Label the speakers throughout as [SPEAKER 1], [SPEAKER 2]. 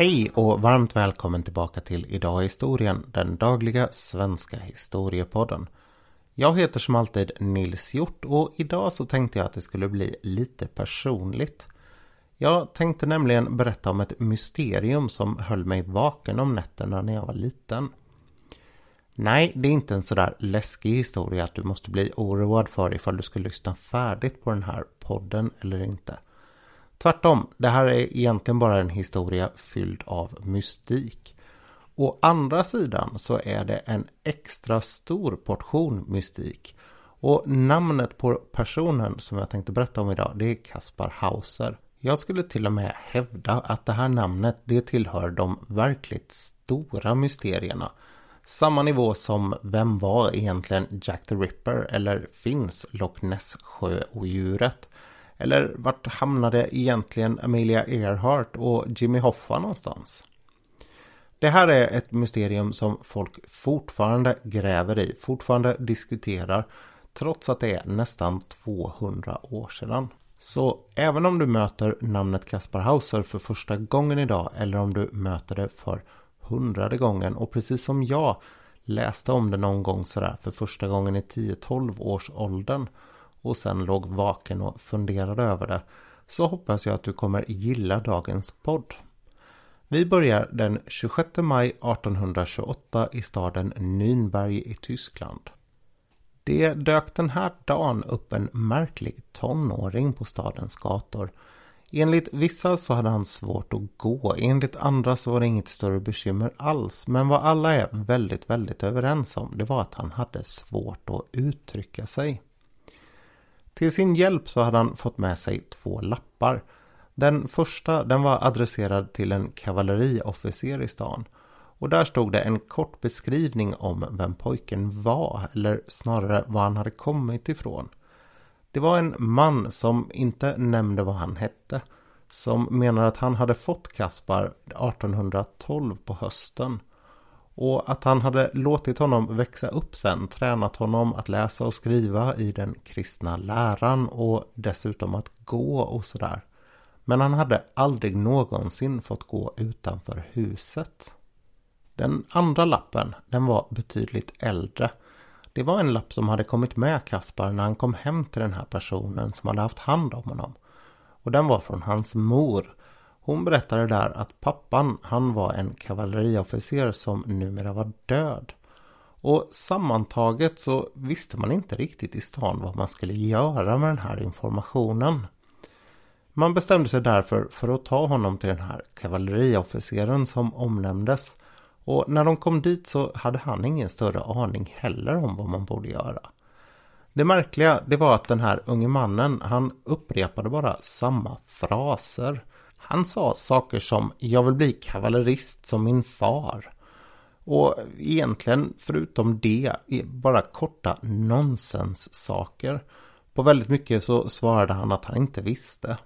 [SPEAKER 1] Hej och varmt välkommen tillbaka till Idag i historien, den dagliga svenska historiepodden. Jag heter som alltid Nils Hjort och idag så tänkte jag att det skulle bli lite personligt. Jag tänkte nämligen berätta om ett mysterium som höll mig vaken om nätterna när jag var liten. Nej, det är inte en sådär läskig historia att du måste bli oroad för ifall du ska lyssna färdigt på den här podden eller inte. Tvärtom, det här är egentligen bara en historia fylld av mystik. Å andra sidan så är det en extra stor portion mystik. Och namnet på personen som jag tänkte berätta om idag det är Kaspar Hauser. Jag skulle till och med hävda att det här namnet det tillhör de verkligt stora mysterierna. Samma nivå som vem var egentligen Jack the Ripper eller finns Loch Ness sjöodjuret? Eller vart hamnade egentligen Amelia Earhart och Jimmy Hoffa någonstans? Det här är ett mysterium som folk fortfarande gräver i, fortfarande diskuterar, trots att det är nästan 200 år sedan. Så även om du möter namnet Kaspar Hauser för första gången idag eller om du möter det för hundrade gången och precis som jag läste om det någon gång sådär för första gången i 10-12 års åldern och sen låg vaken och funderade över det så hoppas jag att du kommer gilla dagens podd. Vi börjar den 26 maj 1828 i staden Nürnberg i Tyskland. Det dök den här dagen upp en märklig tonåring på stadens gator. Enligt vissa så hade han svårt att gå, enligt andra så var det inget större bekymmer alls. Men vad alla är väldigt, väldigt överens om det var att han hade svårt att uttrycka sig. Till sin hjälp så hade han fått med sig två lappar. Den första den var adresserad till en kavalleriofficer i stan. Och där stod det en kort beskrivning om vem pojken var, eller snarare var han hade kommit ifrån. Det var en man som inte nämnde vad han hette. Som menar att han hade fått Kaspar 1812 på hösten. Och att han hade låtit honom växa upp sen, tränat honom att läsa och skriva i den kristna läran och dessutom att gå och sådär. Men han hade aldrig någonsin fått gå utanför huset. Den andra lappen, den var betydligt äldre. Det var en lapp som hade kommit med Kaspar när han kom hem till den här personen som hade haft hand om honom. Och den var från hans mor hon berättade där att pappan, han var en kavalleriofficer som numera var död. Och sammantaget så visste man inte riktigt i stan vad man skulle göra med den här informationen. Man bestämde sig därför för att ta honom till den här kavalleriofficeren som omnämndes. Och när de kom dit så hade han ingen större aning heller om vad man borde göra. Det märkliga det var att den här unge mannen han upprepade bara samma fraser. Han sa saker som jag vill bli kavallerist som min far. Och egentligen förutom det bara korta nonsens saker. På väldigt mycket så svarade han att han inte visste.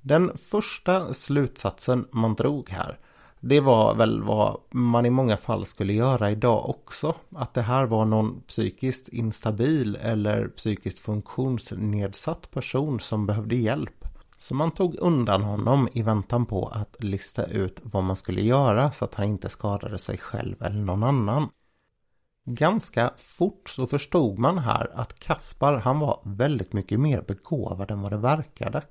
[SPEAKER 1] Den första slutsatsen man drog här det var väl vad man i många fall skulle göra idag också. Att det här var någon psykiskt instabil eller psykiskt funktionsnedsatt person som behövde hjälp. Så man tog undan honom i väntan på att lista ut vad man skulle göra så att han inte skadade sig själv eller någon annan. Ganska fort så förstod man här att Kaspar han var väldigt mycket mer begåvad än vad det verkade.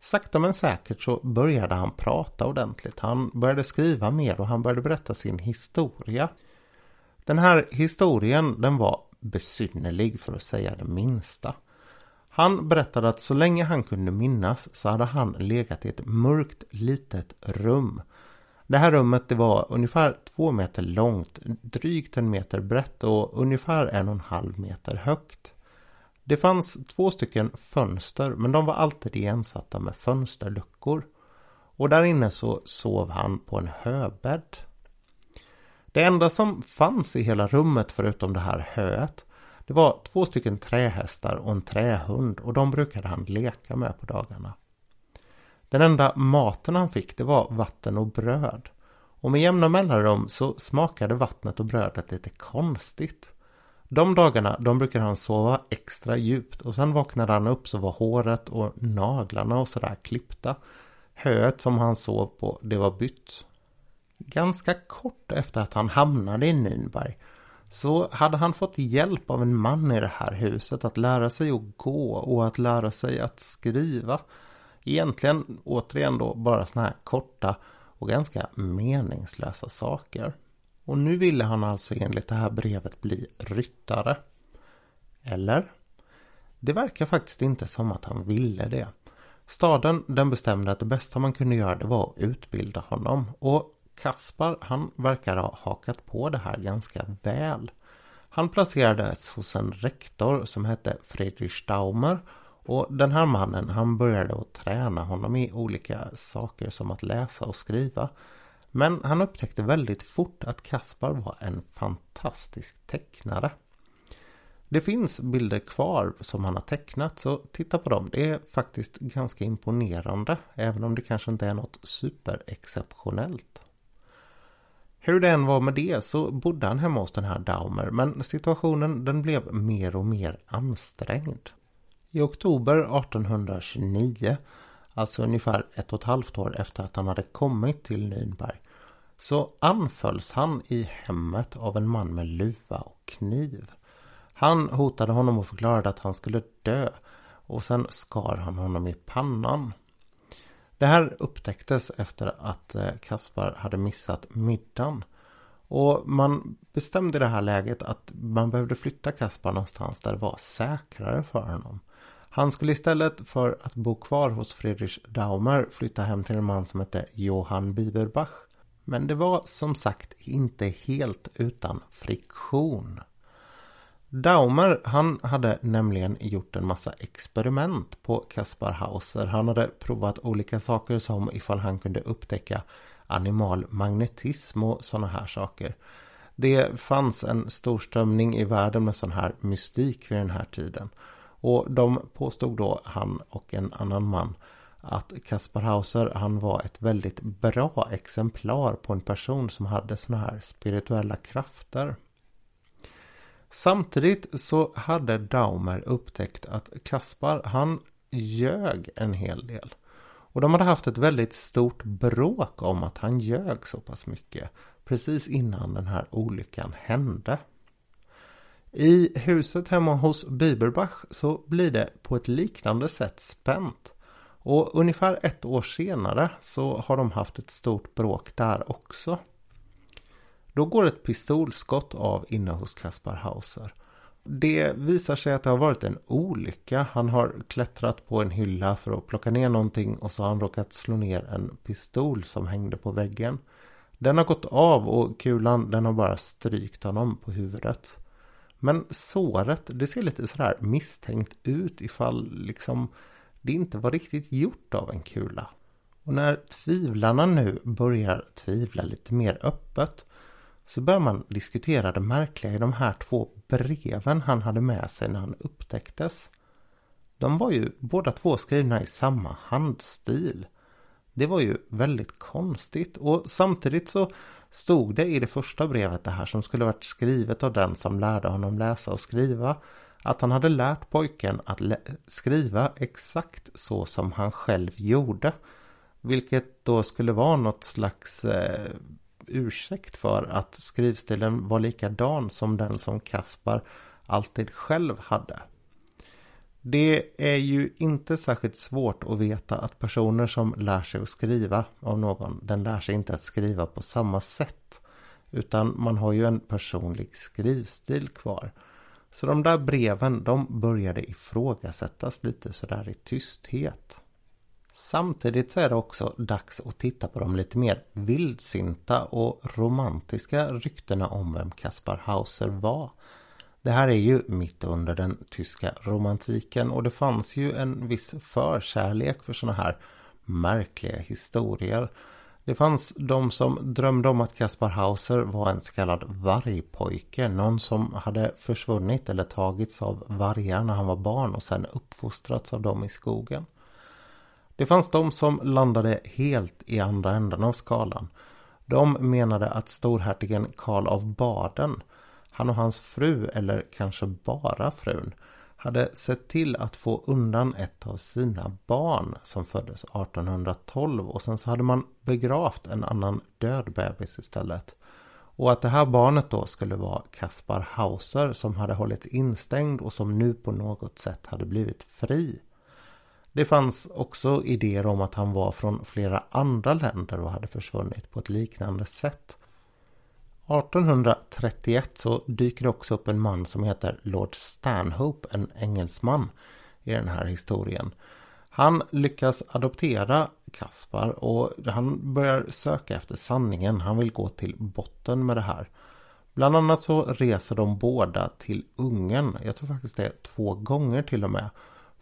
[SPEAKER 1] Sakta men säkert så började han prata ordentligt. Han började skriva mer och han började berätta sin historia. Den här historien den var besynnerlig för att säga det minsta. Han berättade att så länge han kunde minnas så hade han legat i ett mörkt litet rum. Det här rummet det var ungefär två meter långt, drygt en meter brett och ungefär en och en halv meter högt. Det fanns två stycken fönster men de var alltid igensatta med fönsterluckor. Och där inne så sov han på en höbädd. Det enda som fanns i hela rummet förutom det här höet det var två stycken trähästar och en trähund och de brukade han leka med på dagarna. Den enda maten han fick det var vatten och bröd. Och med jämna mellanrum så smakade vattnet och brödet lite konstigt. De dagarna de brukade han sova extra djupt och sen vaknade han upp så var håret och naglarna och sådär klippta. Höet som han sov på, det var bytt. Ganska kort efter att han hamnade i Nynberg så hade han fått hjälp av en man i det här huset att lära sig att gå och att lära sig att skriva. Egentligen återigen då bara sådana här korta och ganska meningslösa saker. Och nu ville han alltså enligt det här brevet bli ryttare. Eller? Det verkar faktiskt inte som att han ville det. Staden den bestämde att det bästa man kunde göra det var att utbilda honom och Kaspar han verkar ha hakat på det här ganska väl. Han placerades hos en rektor som hette Friedrich Staumer och den här mannen han började att träna honom i olika saker som att läsa och skriva. Men han upptäckte väldigt fort att Kaspar var en fantastisk tecknare. Det finns bilder kvar som han har tecknat så titta på dem. Det är faktiskt ganska imponerande även om det kanske inte är något superexceptionellt. Hur det än var med det så bodde han hemma hos den här Daumer men situationen den blev mer och mer ansträngd. I oktober 1829, alltså ungefär ett och ett halvt år efter att han hade kommit till Nürnberg, så anfölls han i hemmet av en man med luva och kniv. Han hotade honom och förklarade att han skulle dö och sen skar han honom i pannan. Det här upptäcktes efter att eh, Kaspar hade missat middagen. Och man bestämde i det här läget att man behövde flytta Kaspar någonstans där det var säkrare för honom. Han skulle istället för att bo kvar hos Friedrich Daumer flytta hem till en man som hette Johann Biberbach. Men det var som sagt inte helt utan friktion. Daumer han hade nämligen gjort en massa experiment på Kaspar Hauser. Han hade provat olika saker som ifall han kunde upptäcka animal magnetism och sådana här saker. Det fanns en stor strömning i världen med sån här mystik vid den här tiden. Och de påstod då, han och en annan man, att Kaspar Hauser han var ett väldigt bra exemplar på en person som hade såna här spirituella krafter. Samtidigt så hade Daumer upptäckt att Kaspar han ljög en hel del. Och de hade haft ett väldigt stort bråk om att han ljög så pass mycket precis innan den här olyckan hände. I huset hemma hos Biberbach så blir det på ett liknande sätt spänt. Och ungefär ett år senare så har de haft ett stort bråk där också. Då går ett pistolskott av inne hos Kaspar Hauser. Det visar sig att det har varit en olycka. Han har klättrat på en hylla för att plocka ner någonting och så har han råkat slå ner en pistol som hängde på väggen. Den har gått av och kulan den har bara strykt honom på huvudet. Men såret det ser lite sådär misstänkt ut ifall liksom det inte var riktigt gjort av en kula. Och när tvivlarna nu börjar tvivla lite mer öppet så börjar man diskutera det märkliga i de här två breven han hade med sig när han upptäcktes. De var ju båda två skrivna i samma handstil. Det var ju väldigt konstigt och samtidigt så stod det i det första brevet det här som skulle varit skrivet av den som lärde honom läsa och skriva att han hade lärt pojken att skriva exakt så som han själv gjorde. Vilket då skulle vara något slags eh, ursäkt för att skrivstilen var likadan som den som Kaspar alltid själv hade. Det är ju inte särskilt svårt att veta att personer som lär sig att skriva av någon, den lär sig inte att skriva på samma sätt. Utan man har ju en personlig skrivstil kvar. Så de där breven, de började ifrågasättas lite sådär i tysthet. Samtidigt så är det också dags att titta på de lite mer vildsinta och romantiska ryktena om vem Kaspar Hauser var. Det här är ju mitt under den tyska romantiken och det fanns ju en viss förkärlek för sådana här märkliga historier. Det fanns de som drömde om att Kaspar Hauser var en så kallad vargpojke. Någon som hade försvunnit eller tagits av vargar när han var barn och sen uppfostrats av dem i skogen. Det fanns de som landade helt i andra änden av skalan. De menade att storhertigen Karl av Baden, han och hans fru, eller kanske bara frun, hade sett till att få undan ett av sina barn som föddes 1812 och sen så hade man begravt en annan död bebis istället. Och att det här barnet då skulle vara Kaspar Hauser som hade hållits instängd och som nu på något sätt hade blivit fri. Det fanns också idéer om att han var från flera andra länder och hade försvunnit på ett liknande sätt. 1831 så dyker det också upp en man som heter Lord Stanhope, en engelsman i den här historien. Han lyckas adoptera Kaspar och han börjar söka efter sanningen. Han vill gå till botten med det här. Bland annat så reser de båda till Ungern. Jag tror faktiskt det är två gånger till och med.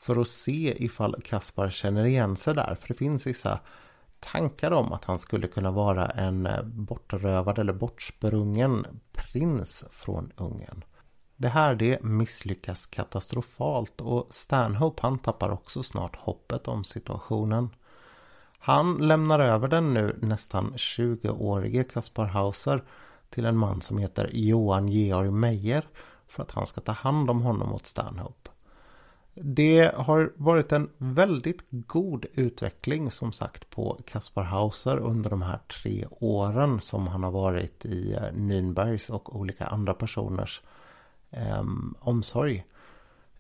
[SPEAKER 1] För att se ifall Kaspar känner igen sig där. För det finns vissa tankar om att han skulle kunna vara en eh, bortrövad eller bortsprungen prins från Ungern. Det här det misslyckas katastrofalt och Stanhope han tappar också snart hoppet om situationen. Han lämnar över den nu nästan 20-årige Kaspar Hauser till en man som heter Johan Georg Meyer för att han ska ta hand om honom åt Stanhope. Det har varit en väldigt god utveckling som sagt på Kaspar Hauser under de här tre åren som han har varit i Nynbergs Nürnbergs och olika andra personers eh, omsorg.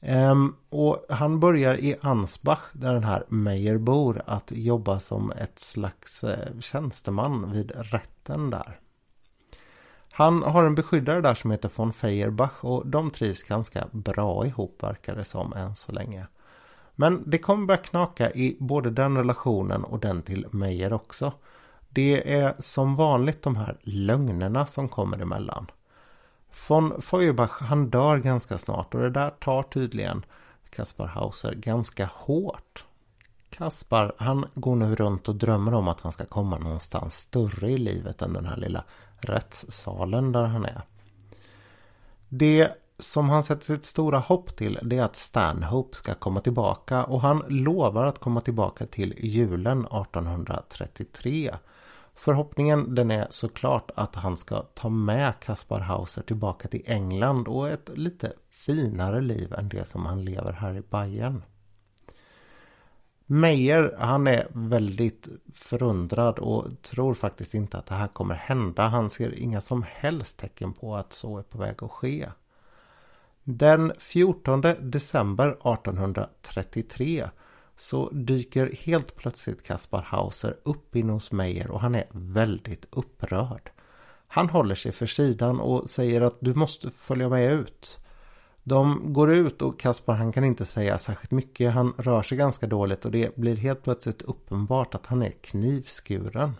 [SPEAKER 1] Eh, och han börjar i Ansbach där den här Meyer bor att jobba som ett slags eh, tjänsteman vid rätten där. Han har en beskyddare där som heter von Feuerbach och de trivs ganska bra ihop verkar det som än så länge. Men det kommer börja knaka i både den relationen och den till Meyer också. Det är som vanligt de här lögnerna som kommer emellan. Von Feuerbach han dör ganska snart och det där tar tydligen Kaspar Hauser ganska hårt. Kaspar han går nu runt och drömmer om att han ska komma någonstans större i livet än den här lilla rättssalen där han är. Det som han sätter sitt stora hopp till det är att Stanhope ska komma tillbaka och han lovar att komma tillbaka till julen 1833. Förhoppningen den är såklart att han ska ta med Kaspar Hauser tillbaka till England och ett lite finare liv än det som han lever här i Bayern. Meyer, han är väldigt förundrad och tror faktiskt inte att det här kommer hända. Han ser inga som helst tecken på att så är på väg att ske. Den 14 december 1833 så dyker helt plötsligt Kaspar Hauser upp inne hos Meyer och han är väldigt upprörd. Han håller sig för sidan och säger att du måste följa med ut. De går ut och Kaspar han kan inte säga särskilt mycket. Han rör sig ganska dåligt och det blir helt plötsligt uppenbart att han är knivskuren.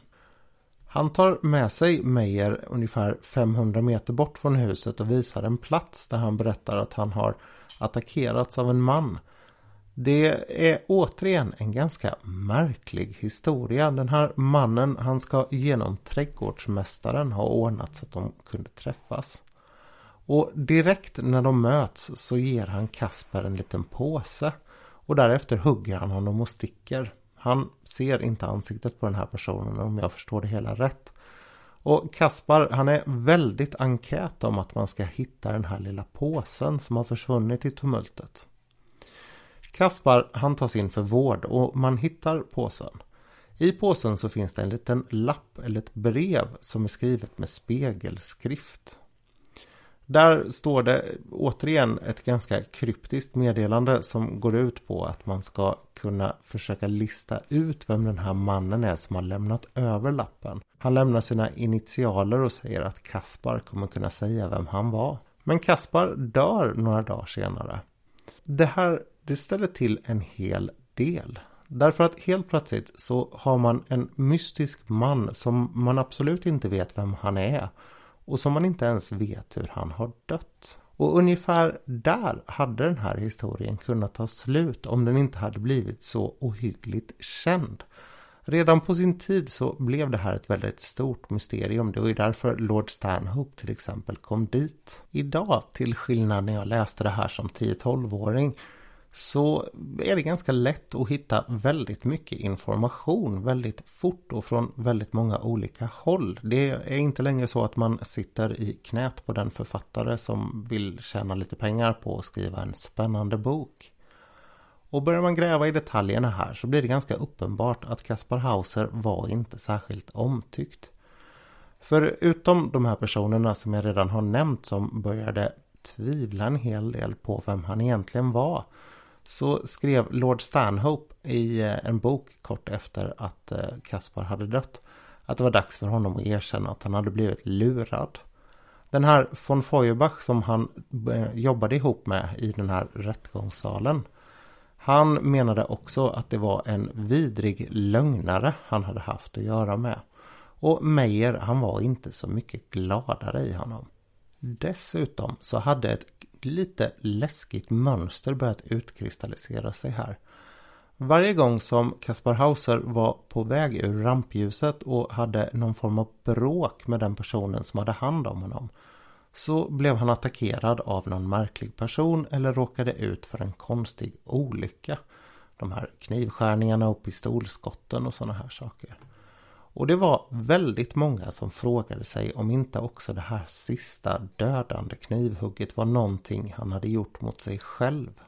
[SPEAKER 1] Han tar med sig Meyer ungefär 500 meter bort från huset och visar en plats där han berättar att han har attackerats av en man. Det är återigen en ganska märklig historia. Den här mannen han ska genom trädgårdsmästaren ha ordnat så att de kunde träffas. Och direkt när de möts så ger han Kasper en liten påse. Och därefter hugger han honom och sticker. Han ser inte ansiktet på den här personen om jag förstår det hela rätt. Och Kaspar han är väldigt enkät om att man ska hitta den här lilla påsen som har försvunnit i tumultet. Kaspar han tas in för vård och man hittar påsen. I påsen så finns det en liten lapp eller ett brev som är skrivet med spegelskrift. Där står det återigen ett ganska kryptiskt meddelande som går ut på att man ska kunna försöka lista ut vem den här mannen är som har lämnat över lappen. Han lämnar sina initialer och säger att Kaspar kommer kunna säga vem han var. Men Kaspar dör några dagar senare. Det här det ställer till en hel del. Därför att helt plötsligt så har man en mystisk man som man absolut inte vet vem han är och som man inte ens vet hur han har dött. Och ungefär där hade den här historien kunnat ta slut om den inte hade blivit så ohyggligt känd. Redan på sin tid så blev det här ett väldigt stort mysterium. Det var ju därför Lord Stanhope till exempel kom dit. Idag, till skillnad när jag läste det här som 10-12-åring, så är det ganska lätt att hitta väldigt mycket information väldigt fort och från väldigt många olika håll. Det är inte längre så att man sitter i knät på den författare som vill tjäna lite pengar på att skriva en spännande bok. Och börjar man gräva i detaljerna här så blir det ganska uppenbart att Kaspar Hauser var inte särskilt omtyckt. Förutom de här personerna som jag redan har nämnt som började tvivla en hel del på vem han egentligen var så skrev Lord Stanhope i eh, en bok kort efter att eh, Kaspar hade dött att det var dags för honom att erkänna att han hade blivit lurad. Den här von Feuerbach som han eh, jobbade ihop med i den här rättegångssalen han menade också att det var en vidrig lögnare han hade haft att göra med. Och Meyer han var inte så mycket gladare i honom. Dessutom så hade ett lite läskigt mönster börjat utkristallisera sig här. Varje gång som Kaspar Hauser var på väg ur rampljuset och hade någon form av bråk med den personen som hade hand om honom så blev han attackerad av någon märklig person eller råkade ut för en konstig olycka. De här knivskärningarna och pistolskotten och sådana här saker. Och det var väldigt många som frågade sig om inte också det här sista dödande knivhugget var någonting han hade gjort mot sig själv.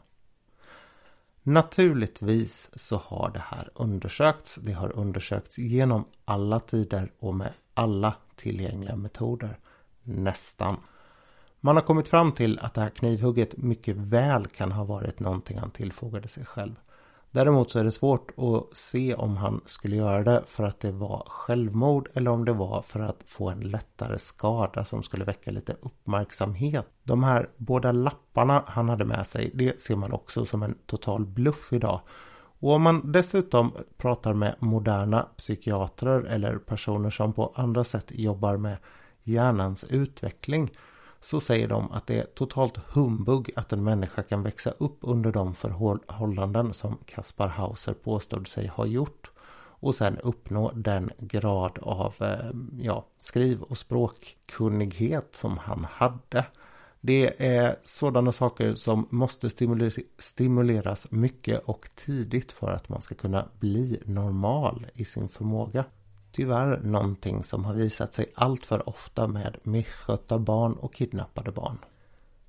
[SPEAKER 1] Naturligtvis så har det här undersökts. Det har undersökts genom alla tider och med alla tillgängliga metoder. Nästan. Man har kommit fram till att det här knivhugget mycket väl kan ha varit någonting han tillfogade sig själv. Däremot så är det svårt att se om han skulle göra det för att det var självmord eller om det var för att få en lättare skada som skulle väcka lite uppmärksamhet. De här båda lapparna han hade med sig, det ser man också som en total bluff idag. Och om man dessutom pratar med moderna psykiatrer eller personer som på andra sätt jobbar med hjärnans utveckling så säger de att det är totalt humbug att en människa kan växa upp under de förhållanden som Kaspar Hauser påstod sig ha gjort och sen uppnå den grad av eh, ja, skriv och språkkunnighet som han hade. Det är sådana saker som måste stimuleras mycket och tidigt för att man ska kunna bli normal i sin förmåga tyvärr någonting som har visat sig alltför ofta med misskötta barn och kidnappade barn.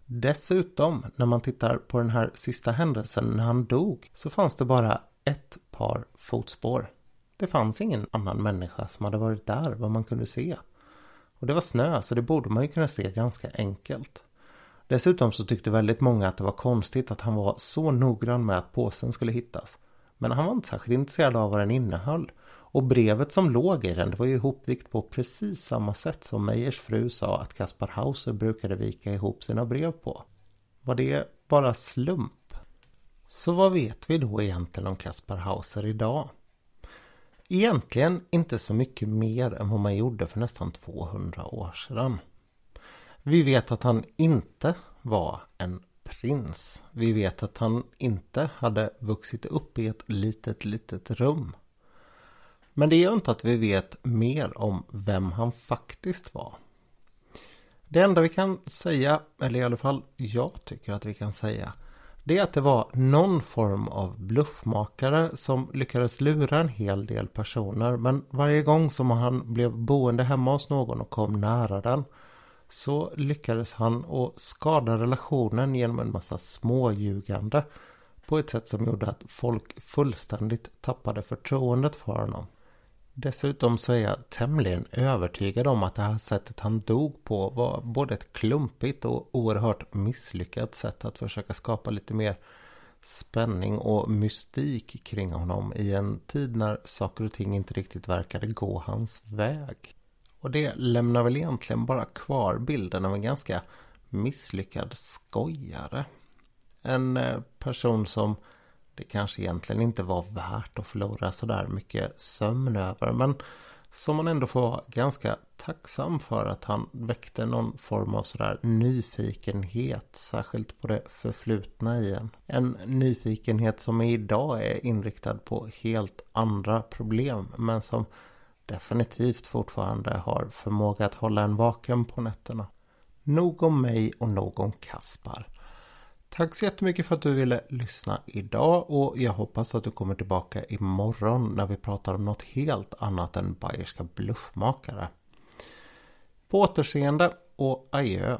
[SPEAKER 1] Dessutom, när man tittar på den här sista händelsen när han dog, så fanns det bara ett par fotspår. Det fanns ingen annan människa som hade varit där vad man kunde se. Och det var snö, så det borde man ju kunna se ganska enkelt. Dessutom så tyckte väldigt många att det var konstigt att han var så noggrann med att påsen skulle hittas. Men han var inte särskilt intresserad av vad den innehöll. Och brevet som låg i den det var ju ihopvikt på precis samma sätt som Meyers fru sa att Kaspar Hauser brukade vika ihop sina brev på. Var det bara slump? Så vad vet vi då egentligen om Kaspar Hauser idag? Egentligen inte så mycket mer än vad man gjorde för nästan 200 år sedan. Vi vet att han inte var en prins. Vi vet att han inte hade vuxit upp i ett litet, litet rum. Men det gör inte att vi vet mer om vem han faktiskt var. Det enda vi kan säga, eller i alla fall jag tycker att vi kan säga, det är att det var någon form av bluffmakare som lyckades lura en hel del personer. Men varje gång som han blev boende hemma hos någon och kom nära den så lyckades han att skada relationen genom en massa småljugande på ett sätt som gjorde att folk fullständigt tappade förtroendet för honom. Dessutom så är jag tämligen övertygad om att det här sättet han dog på var både ett klumpigt och oerhört misslyckat sätt att försöka skapa lite mer spänning och mystik kring honom i en tid när saker och ting inte riktigt verkade gå hans väg. Och det lämnar väl egentligen bara kvar bilden av en ganska misslyckad skojare. En eh, person som det kanske egentligen inte var värt att förlora sådär mycket sömn över. Men som man ändå får vara ganska tacksam för att han väckte någon form av sådär nyfikenhet. Särskilt på det förflutna i en. En nyfikenhet som idag är inriktad på helt andra problem. Men som definitivt fortfarande har förmåga att hålla en vaken på nätterna. Nog om mig och nog om Kaspar. Tack så jättemycket för att du ville lyssna idag och jag hoppas att du kommer tillbaka imorgon när vi pratar om något helt annat än bayerska bluffmakare. På återseende och adjö.